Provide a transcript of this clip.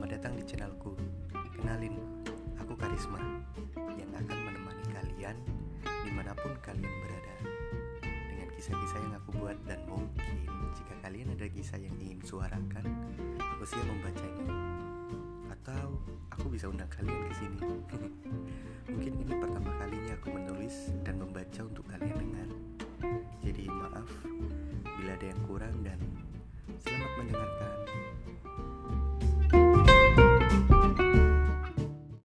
Selamat datang di channelku. Kenalin, aku Karisma yang akan menemani kalian di mana pun kalian berada dengan kisah-kisah yang aku buat dan mungkin jika kalian ada kisah yang ingin suarakan, aku siap membacanya. Atau aku bisa undang kalian ke sini. mungkin ini pertama kalinya aku menulis dan membaca untuk kalian dengar. Jadi maaf bila ada yang kurang dan